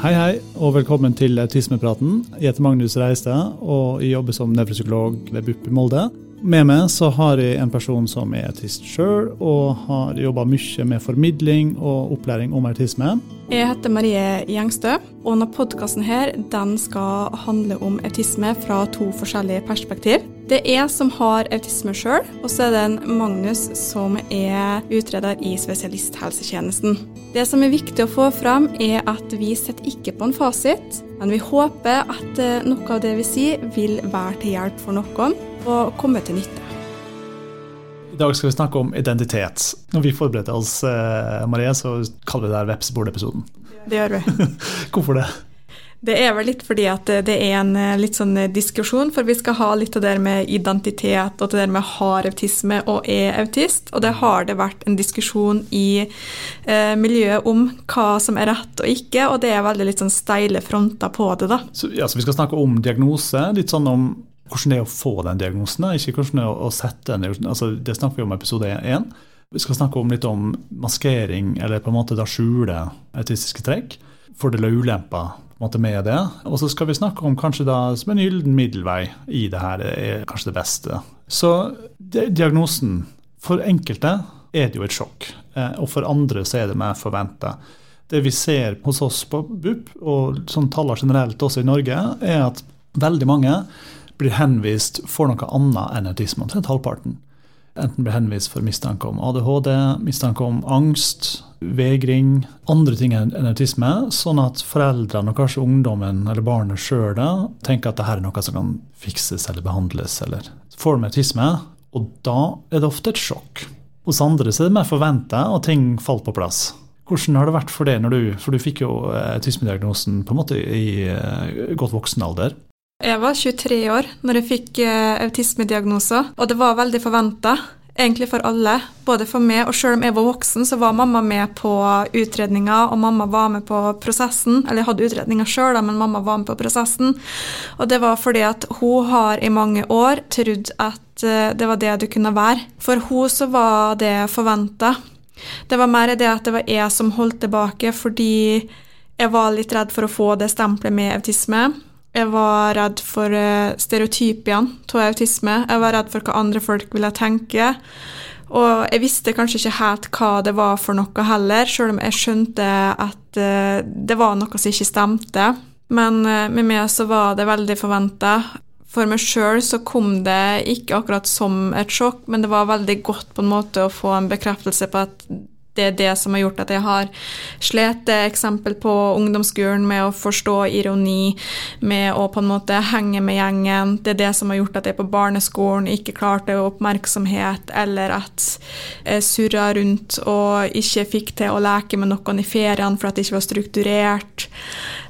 Hei, hei, og velkommen til Autismepraten. Jeg heter Magnus Reistad, og jeg jobber som nevropsykolog ved BUP i Molde. Med meg så har jeg en person som er autist sjøl, og har jobba mye med formidling og opplæring om autisme. Jeg heter Marie Gjengstø, og denne podkasten skal handle om autisme fra to forskjellige perspektiv. Det er jeg som har autisme sjøl, og så er det en Magnus som er utreder i spesialisthelsetjenesten. Det som er viktig å få fram, er at vi sitter ikke på en fasit, men vi håper at eh, noe av det vi sier, vil være til hjelp for noen og komme til nytte. I dag skal vi snakke om identitet. Når vi forbereder oss, eh, Marie, så kaller vi det her Vepsebord-episoden. Det gjør vi. Hvorfor det? Det er vel litt fordi at det er en eh, litt sånn eh, diskusjon, for vi skal ha litt av det med identitet og det der med har autisme og er autist. Og det har det vært en diskusjon i eh, miljøet om hva som er rett og ikke, og det er veldig litt sånn steile fronter på det, da. Så, ja, så vi skal snakke om diagnose, litt sånn om hvordan det er å få den diagnosen, ikke hvordan det er å sette en diagnose. Altså, det snakker vi om i episode én. Vi skal snakke om litt om maskering, eller på en måte da skjule autistiske trekk. Fordeler og ulemper med det. Og så skal vi snakke om kanskje da som en gyllen middelvei i det her er kanskje det beste. Så diagnosen For enkelte er det jo et sjokk, eh, og for andre så er det mer forventa. Det vi ser hos oss på BUP, og sånn taller generelt også i Norge, er at veldig mange blir henvist for noe annet enn autisme, omtrent halvparten. Enten blir henvist for mistanke om ADHD, mistanke om angst, vegring, andre ting enn autisme, sånn at foreldrene og kanskje ungdommen eller barnet sjøl tenker at dette er noe som kan fikses eller behandles. eller får de autisme, og da er det ofte et sjokk. Hos andre er det mer forventa, og ting faller på plass. Hvordan har det vært for deg, når du, for du fikk jo autismediagnosen på en måte i uh, godt voksen alder? Jeg var 23 år når jeg fikk uh, autismediagnoser, og det var veldig forventa. Egentlig for alle, både for meg og selv om jeg var voksen, så var mamma med på utredninga, og mamma var med på prosessen. Eller jeg hadde utredninga sjøl, men mamma var med på prosessen. Og det var fordi at hun har i mange år trodd at uh, det var det du kunne være. For hun så var det forventa. Det var mer det at det var jeg som holdt tilbake fordi jeg var litt redd for å få det stempelet med autisme. Jeg var redd for uh, stereotypiene av autisme. Jeg var redd for hva andre folk ville tenke. Og jeg visste kanskje ikke helt hva det var for noe heller, selv om jeg skjønte at uh, det var noe som ikke stemte. Men uh, med meg så var det veldig forventa. For meg sjøl så kom det ikke akkurat som et sjokk, men det var veldig godt på en måte å få en bekreftelse på at det er det som har gjort at jeg har slitt. Eksempel på ungdomsskolen med å forstå ironi, med å på en måte henge med gjengen. Det er det som har gjort at jeg på barneskolen ikke klarte oppmerksomhet, eller at jeg surra rundt og ikke fikk til å leke med noen i feriene for at det ikke var strukturert.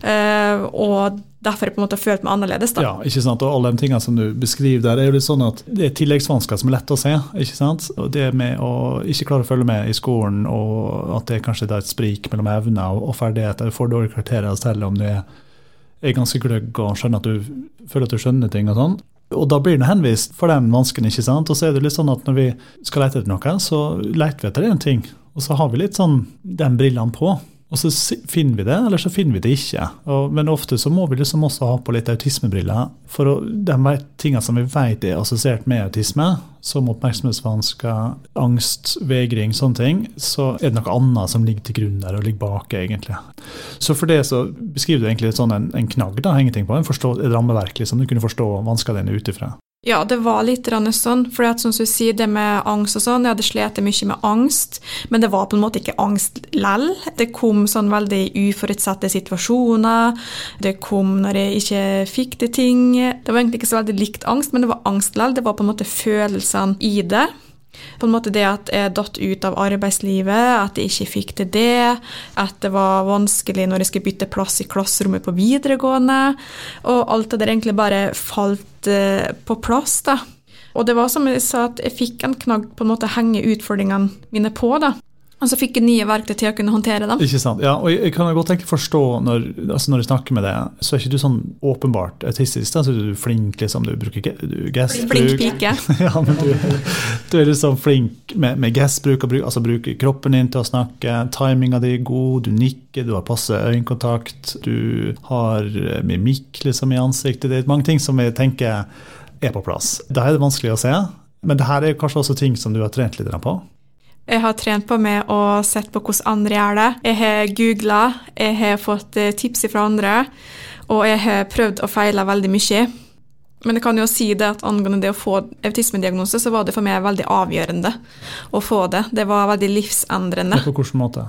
Uh, og derfor jeg på en måte følt meg annerledes. da. Ja, ikke sant? Og alle de tingene som du beskriver der, er jo litt sånn at det er tilleggsvansker som er lett å se. ikke sant? Og Det med å ikke klare å følge med i skolen, og at det kanskje er et sprik mellom evner og, ferdigheter. Du får dårlige karakterer selv om du er, er ganske gløgg og skjønner at du føler at du skjønner ting og sånn. Og da blir den henvist for den vansken, ikke sant. Og så er det litt sånn at når vi skal lete etter noe, så leter vi etter én ting. Og så har vi litt sånn den brillene på. Og så finner vi det, eller så finner vi det ikke. Og, men ofte så må vi liksom også ha på litt autismebriller. For å, de tingene som vi vet er assosiert med autisme, som oppmerksomhetsvansker, angst, vegring, sånne ting, så er det noe annet som ligger til grunn der og ligger bak, egentlig. Så for det så beskriver du egentlig sånn en, en knagg, da, henge ting på, en forstå, et rammeverk, liksom. Du kunne forstå vanskene dine ut ifra. Ja, det var litt sånn. For som du sier, det med angst og sånn, jeg hadde slitt mye med angst, men det var på en måte ikke angst lell. Det kom sånn veldig uforutsette situasjoner. Det kom når jeg ikke fikk til ting. Det var egentlig ikke så veldig likt angst, men det var angst lell. Det var på en måte følelsene i det. På en måte det at jeg datt ut av arbeidslivet, at jeg ikke fikk til det, at det var vanskelig når jeg skulle bytte plass i klasserommet på videregående, og alt det der egentlig bare falt eh, på plass, da. Og det var som jeg sa, at jeg fikk en knagg på en måte henge utfordringene mine på, da. Og så fikk jeg nye verktøy til å kunne håndtere dem. Ikke sant, ja, og Jeg kan godt tenke forstå når, altså når jeg snakker med deg, så er ikke du sånn åpenbart autistisk. Da, så er du flink, liksom, du bruker du, gestbruk. Flink pike. ja, men du, du er liksom flink med, med gassbruk, bruk, altså bruker kroppen din til å snakke. Timinga di er god, du nikker, du har passe øyekontakt, du har eh, mimikk liksom, i ansiktet. Det er mange ting som jeg tenker er på plass. Da er det vanskelig å se, men det her er kanskje også ting som du har trent litt på. Jeg har trent på meg å sett på hvordan andre gjør det. Jeg har googla, jeg har fått eh, tips fra andre, og jeg har prøvd og feila veldig mye. Men jeg kan jo si det at angående det å få autismediagnose, så var det for meg veldig avgjørende å få det. Det var veldig livsendrende. På hvilken måte?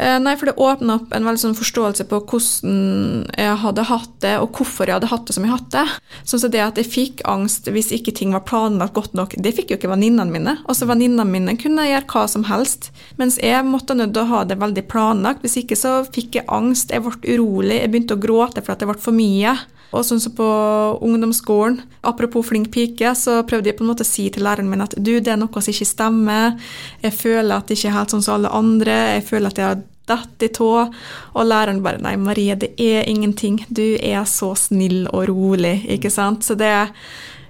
Eh, Nei, for det åpna opp en veldig sånn forståelse på hvordan jeg hadde hatt det, og hvorfor jeg hadde hatt det som jeg hadde det. Sånn som det at jeg fikk angst hvis ikke ting var planlagt godt nok, det fikk jo ikke venninnene mine. Altså Venninnene mine kunne gjøre hva som helst, mens jeg måtte til å ha det veldig planlagt. Hvis ikke så fikk jeg angst, jeg ble urolig, jeg begynte å gråte for at det ble for mye. Og sånn som på ungdomsskolen, apropos flink pike, så prøvde jeg på en måte å si til læreren min at du, det er noe som ikke stemmer, jeg føler at jeg ikke er helt sånn som alle andre, jeg føler at jeg har datt i tå. Og læreren bare nei, Marie, det er ingenting, du er så snill og rolig, ikke sant. Så det,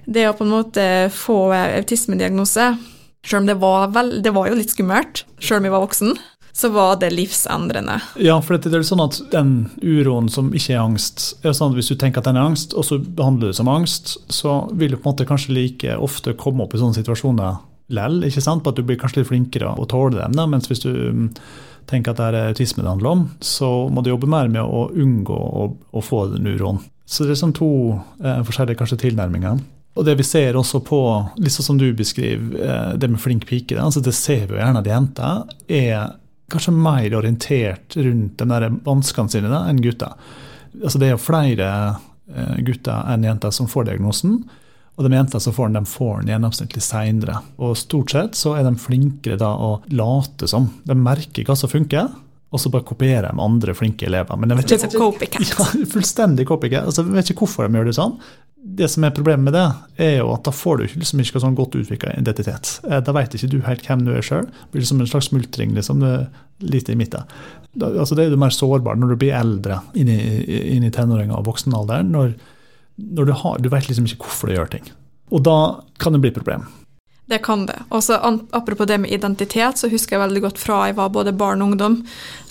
det å på en måte få autismediagnose, selv om det var, vel, det var jo litt skummelt, selv om jeg var voksen, så var det livsendrende. Ja, for det er sånn at den uroen som ikke er angst, er sånn at hvis du tenker at den er angst, og så behandler du det som angst, så vil du på en måte kanskje like ofte komme opp i sånne situasjoner lell, ikke sant? På at du blir kanskje litt flinkere å tåle dem, da, mens hvis du mm, tenker at det er autisme det handler om, så må du jobbe mer med å unngå å, å få den uroen. Så det er sånn to eh, forskjellige kanskje tilnærminger. Og det vi ser også på, litt sånn som du beskriver, eh, det med flink pike, altså det ser vi jo gjerne at jenter er kanskje mer orientert rundt de der vanskene sine da, enn gutter. Altså det er jo flere eh, gutter enn jenter som får diagnosen. Og de jentene som får den, de får den gjennomsnittlig seinere. Og stort sett så er de flinkere da å late som. De merker hva som funker, og så bare kopierer de andre flinke elever. Men de vet ikke, copycat. ja, fullstendig copycat. Altså, de vet ikke hvorfor de gjør det sånn. Det som er problemet med det, er jo at da får du ikke liksom ikke sånn godt utvikla identitet. Eh, Da vet ikke du helt hvem du er sjøl. Blir det som en slags smultring. liksom, litt i midten. Da, altså, det er du mer sårbar når du blir eldre, inn i, inn i tenåringer og voksenalderen. Når, når du, har, du vet liksom ikke hvorfor du gjør ting. Og da kan det bli problem. Det kan det. Og så Apropos det med identitet, så husker jeg veldig godt fra jeg var både barn og ungdom,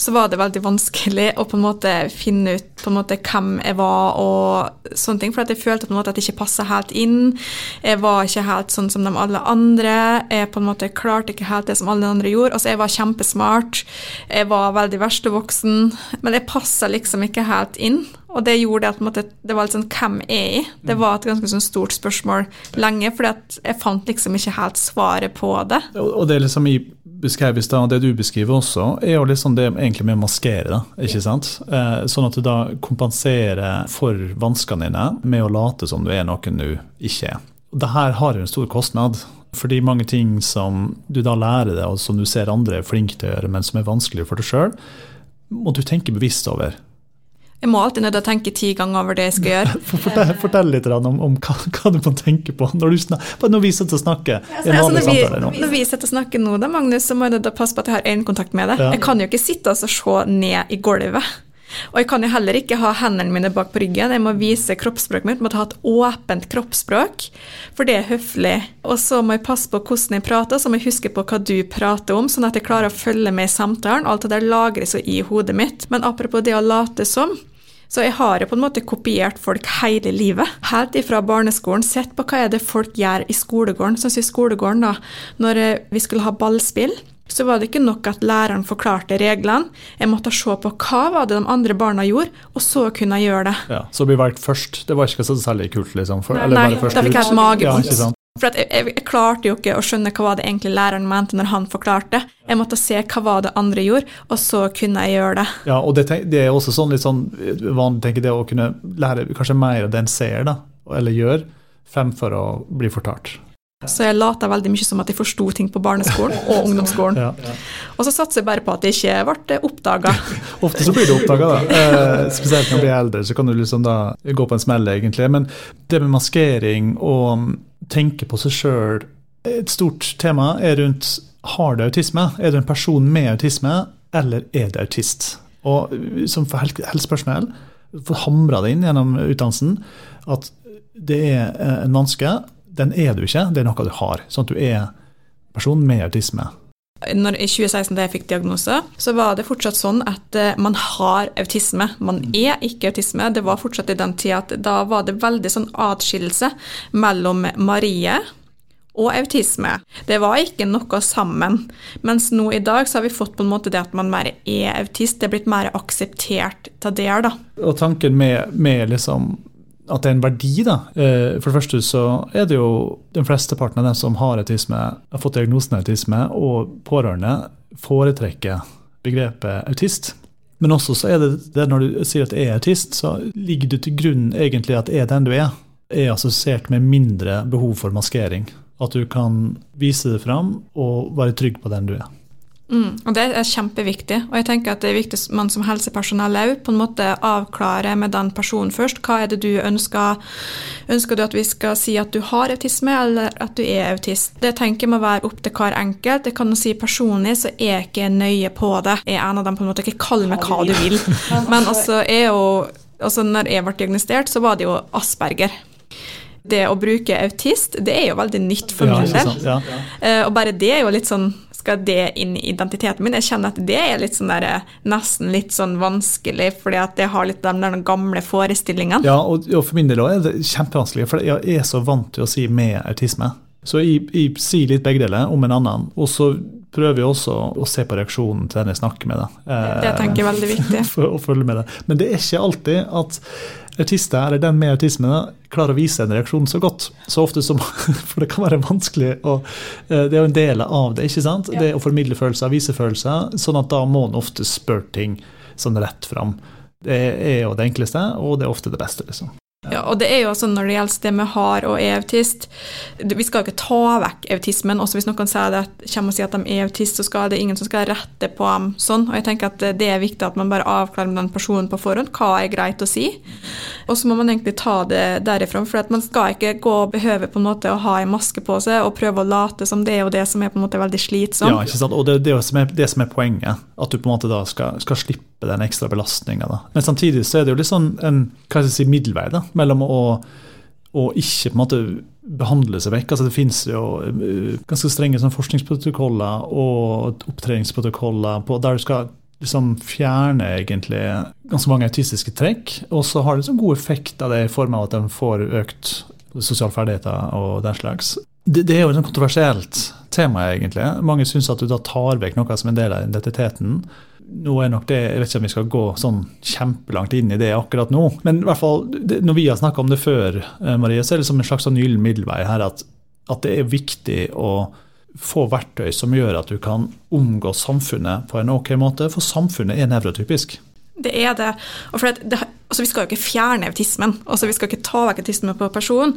så var det veldig vanskelig å på en måte finne ut på en måte hvem jeg var og sånne ting. For jeg følte på en måte at jeg ikke passa helt inn. Jeg var ikke helt sånn som de alle andre. Jeg på en måte klarte ikke helt det som alle andre gjorde. Altså, jeg var kjempesmart. Jeg var veldig verstevoksen. Men jeg passa liksom ikke helt inn. Og det gjorde at på en måte, det var litt sånn hvem er jeg? Det var et ganske sånn stort spørsmål lenge, for jeg fant liksom ikke helt svaret på det. Og det liksom jeg beskrev i stad, og det du beskriver også, er jo liksom det egentlig med å maskere. ikke sant? Eh, Sånn at du da kompenserer for vanskene dine med å late som du er noen du ikke er. Det her har jo en stor kostnad. Fordi mange ting som du da lærer deg, og som du ser andre er flinke til å gjøre, men som er vanskelig for deg sjøl, må du tenke bevisst over. Jeg må alltid nødt til å tenke ti ganger over det jeg skal gjøre. Fortell, fortell litt om, om hva, hva du må tenke på når, du snak, når vi sitter og snakker. en Altså, når, vi, nå. når vi sitter og snakker nå, da, Magnus, så må jeg da passe på at jeg har øyekontakt med deg. Ja. Jeg kan jo ikke sitte og se ned i gulvet. Og jeg kan jo heller ikke ha hendene mine bak på ryggen. Jeg må vise kroppsspråket mitt. Jeg må ha et åpent kroppsspråk, for det er høflig. Og så må jeg passe på hvordan jeg prater, så må jeg huske på hva du prater om, sånn at jeg klarer å følge med i samtalen. Alt det der lagres jo i hodet mitt. Men apropos det å late som. Så jeg har jo på en måte kopiert folk hele livet. Helt ifra barneskolen. Sett på hva er det folk gjør i skolegården. Sånn som i skolegården, da. Når eh, vi skulle ha ballspill, så var det ikke nok at læreren forklarte reglene. Jeg måtte se på hva var det de andre barna gjorde, og så kunne jeg gjøre det. Ja, så bli valgt først, det var ikke så særlig kult, liksom? For, Nei, eller Nei, bare først da fikk jeg et magevondt. Ja? For jeg, jeg, jeg klarte jo ikke å skjønne hva var det egentlig læreren mente når han forklarte. Jeg måtte se hva var det andre gjorde, og så kunne jeg gjøre det. Ja, og det, det er også sånn litt sånn vanlig tenker det å kunne lære kanskje mer av det en ser, da, eller gjør, fremfor å bli fortalt. Så jeg lata veldig mye som at jeg forsto ting på barneskolen og ungdomsskolen. Ja. Og så satser jeg bare på at det ikke ble oppdaga. Ofte så blir det oppdaga, da. Eh, spesielt når du blir eldre, så kan du liksom da gå på en smell, egentlig. Men det med maskering og tenke på seg sjøl Et stort tema er rundt har du autisme? Er du en person med autisme, eller er du autist? Og som for helsepersonell hamra det inn gjennom utdannelsen at det er en vanske. Den er du ikke, det er noe du har. Sånn at du er person med autisme. Når, I 2016 da jeg fikk diagnose, så var det fortsatt sånn at uh, man har autisme. Man er ikke autisme. Det var fortsatt i den tida at da var det veldig sånn atskillelse mellom Marie og autisme. Det var ikke noe sammen. Mens nå i dag så har vi fått på en måte det at man mer er autist. Det er blitt mer akseptert av det. da. Og tanken med, med liksom at det er en verdi. da. Eh, for det første så er det jo den fleste parten av dem som har autisme, har fått diagnosen autisme, og pårørende foretrekker begrepet autist. Men også så er det, det når du sier at jeg er autist, så ligger det til grunn egentlig at jeg er den du er. Er assosiert med mindre behov for maskering. At du kan vise det fram og være trygg på den du er. Mm, og Det er kjempeviktig. og jeg tenker at Det er viktig at man som helsepersonell òg på en måte avklarer med den personen først. Hva er det du ønsker? Ønsker du at vi skal si at du har autisme, eller at du er autist? Det tenker jeg må være opp til hver enkelt. Jeg kan si Personlig så er jeg ikke nøye på det. Jeg er en av dem på en måte, Ikke kall meg hva du vil. Men altså, jeg jo, altså når jeg ble diagnostisert, så var det jo asperger det å bruke autist, det er jo veldig nytt for min del. Ja, ja. uh, og bare det er jo litt sånn skal det inn i identiteten min? Jeg kjenner at det er litt sånn der, eh, nesten litt sånn vanskelig, fordi at jeg har litt de der gamle forestillingene. Ja, og, og for min del er det kjempevanskelig, for jeg er så vant til å si med autisme. Så jeg, jeg sier litt begge deler om en annen. Og så prøver jeg også å se på reaksjonen til den jeg snakker med. Det, Det tenker jeg er veldig viktig. For å følge med det. Men det er ikke alltid at autister, eller den med autisme, klarer å vise en reaksjon så godt. Så ofte som For det kan være vanskelig å eh, Det er jo en del av det, ikke sant? Ja. Det å formidle følelser, vise følelser. Sånn at da må en ofte spørre ting sånn rett fram. Det er jo det enkleste, og det er ofte det beste, liksom. Ja, og det er jo sånn når det gjelder det med har og er autist Vi skal jo ikke ta vekk autismen. også Hvis noen sier det, kommer og sier at de er autist, så skal det ingen som skal rette på dem sånn. Og jeg tenker at det er viktig at man bare avklarer med den personen på forhånd hva er greit å si. Og så må man egentlig ta det derifra. For man skal ikke gå og behøve på en måte å ha en maske på seg og prøve å late som det er jo det som er på en måte veldig slitsomt. Ja, ikke sant? og det er er, det som er poenget. At du på en måte da skal, skal slippe den ekstra belastninga. Men samtidig så er det jo litt sånn en hva skal jeg si, middelvei da, mellom å, å ikke på en måte behandle seg vekk. Altså Det finnes jo uh, ganske strenge sånn forskningsprotokoller og opptreningsprotokoller på, der du skal liksom fjerne egentlig ganske mange autistiske trekk. Og så har det sånn god effekt av det i form av at de får økt sosiale ferdigheter og den slags. Det, det er jo et kontroversielt tema, egentlig. Mange syns at du da tar vekk noe som en del av identiteten nå er nok det, Jeg vet ikke om vi skal gå sånn kjempelangt inn i det akkurat nå. Men i hvert fall, når vi har snakka om det før, eh, Marie, så er det som en slags sånn gyllen middelvei her. At, at, det er viktig å få verktøy som gjør at du kan omgå samfunnet på en ok måte. For samfunnet er nevrotypisk. Det er det. Det, altså Vi skal jo ikke fjerne autismen, altså vi skal ikke ta vekk autisme på personen,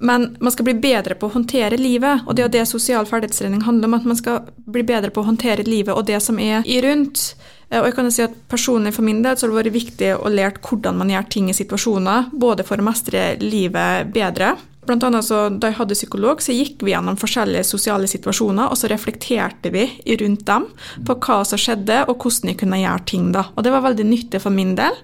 men man skal bli bedre på å håndtere livet. Og det er det sosial ferdighetstrening handler om, at man skal bli bedre på å håndtere livet og det som er i rundt. Eh, og jeg kan jo si at Personlig for min del så har det vært viktig å lære hvordan man gjør ting i situasjoner, både for å mestre livet bedre, Blant annet så, Da jeg hadde psykolog, så gikk vi gjennom forskjellige sosiale situasjoner, og så reflekterte vi rundt dem på hva som skjedde, og hvordan jeg kunne gjøre ting. da. Og Det var veldig nyttig for min del,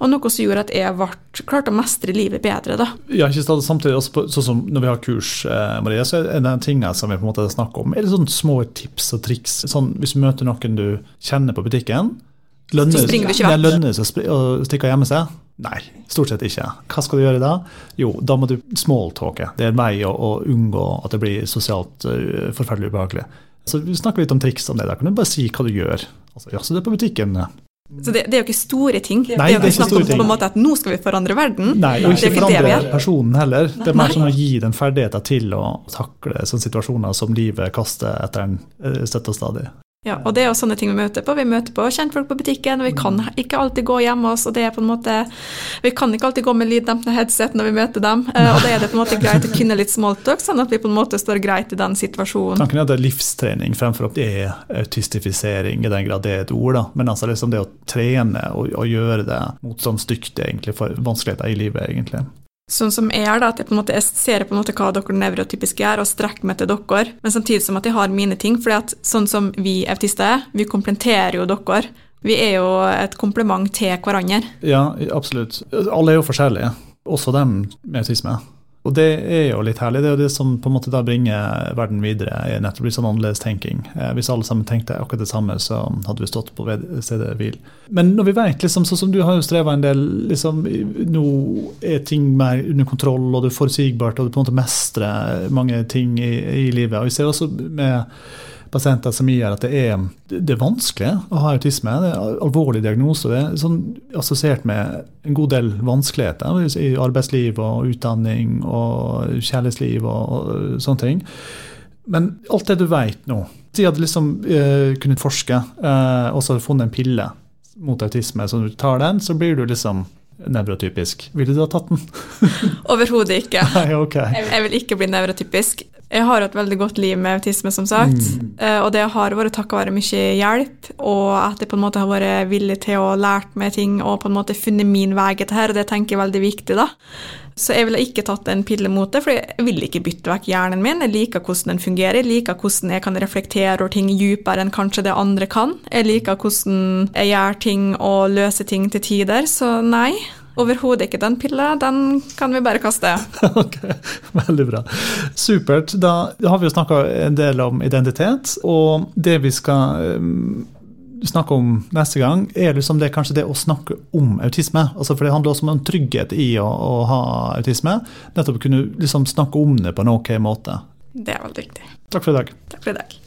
og noe som gjorde at jeg ble, klarte å mestre livet bedre. da. Ja, ikke sant, samtidig, også sånn som Når vi har kurs, eh, Maria, så er det tingene som vi på en måte snakker om, er det sånne små tips og triks. Sånn, Hvis du møter noen du kjenner på butikken, lønner, så springer du ikke vekk. Det lønner seg å stikke og gjemme seg. Nei, stort sett ikke. Hva skal du gjøre da? Jo, da må du smalltalke. Det er en vei å, å, unngå at det blir sosialt uh, forferdelig ubehagelig. Så vi snakker litt om triks om det. Da kan du bare si hva du gjør. Altså, ja, så det er på butikken. Så det, det, er jo ikke store ting. Nei, det er jo ikke snakk om på en måte at nå skal vi forandre verden. Nei, og ikke, ikke forandre personen heller. Det er mer som å gi den ferdigheter til å takle sånne situasjoner som livet kaster etter en eh, støtt og stadig. Ja, og det er jo sånne ting vi møter på. Vi møter på kjentfolk på butikken, og vi kan ikke alltid gå hjemme oss, og det er på en måte Vi kan ikke alltid gå med lyddempende headset når vi møter dem, eh, og da er det på en måte greit å kunne litt smalltalk, sånn at vi på en måte står greit i den situasjonen. Tanken er at det er livstrening fremfor at det er autistifisering, i den grad det er et ord, da. Men altså liksom det å trene og, og gjøre det motstandsdyktig egentlig for vanskeligheter i livet, egentlig. Sånn som jeg er, da, at jeg, på en måte, ser på en måte hva dere nevrotypiske gjør, og strekker meg til dere, men samtidig som at jeg har mine ting. at sånn som vi autister er, vi komplementerer jo dere. Vi er jo et komplement til hverandre. Ja, absolutt. Alle er jo forskjellige, også dem med autisme. Og det er jo litt herlig. Det er jo det som på en måte da bringer verden videre. er nettopp litt sånn annerledes tenking. Eh, hvis alle sammen tenkte akkurat det samme, så hadde vi stått på stedet hvil. Men når vi vet, liksom, sånn som du har jo streva en del liksom, Nå er ting mer under kontroll, og det er forutsigbart, og du på en måte mestrer mange ting i, i livet. Og vi ser også med pasienter som gjør at det er, det er vanskelig å ha autisme. Det er alvorlig diagnose. Det er sånn assosiert med en god del vanskeligheter i arbeidsliv og utdanning og kjærlighetsliv og, og sånne ting. Men alt det du vet nå De hadde liksom eh, kunnet forske eh, og så hadde funnet en pille mot autisme. Så når du tar den, så blir du liksom nevrotypisk. Ville du ha tatt den? Overhodet ikke. Nei, okay. Jeg vil ikke bli nevrotypisk. Jeg har et veldig godt liv med autisme, som sagt. Mm. Og det har vært takket være mye hjelp, og at jeg på en måte har vært villig til å lært meg ting og på en måte funnet min vei til her, og det tenker jeg er veldig viktig. da. Så jeg ville ikke tatt en pille mot det, for jeg vil ikke bytte vekk hjernen min. Jeg liker hvordan den fungerer, jeg liker hvordan jeg kan reflektere over ting dypere enn kanskje det andre kan. Jeg liker hvordan jeg gjør ting og løser ting til tider, så nei. Overhodet ikke den pilla, den kan vi bare kaste. ok, Veldig bra. Supert. Da har vi jo snakka en del om identitet, og det vi skal um, snakke om neste gang, er liksom det, kanskje det å snakke om autisme. Altså for Det handler også om en trygghet i å, å ha autisme. Nettopp kunne liksom snakke om det på en ok måte. Det er veldig viktig. Takk for i dag. Takk for i dag.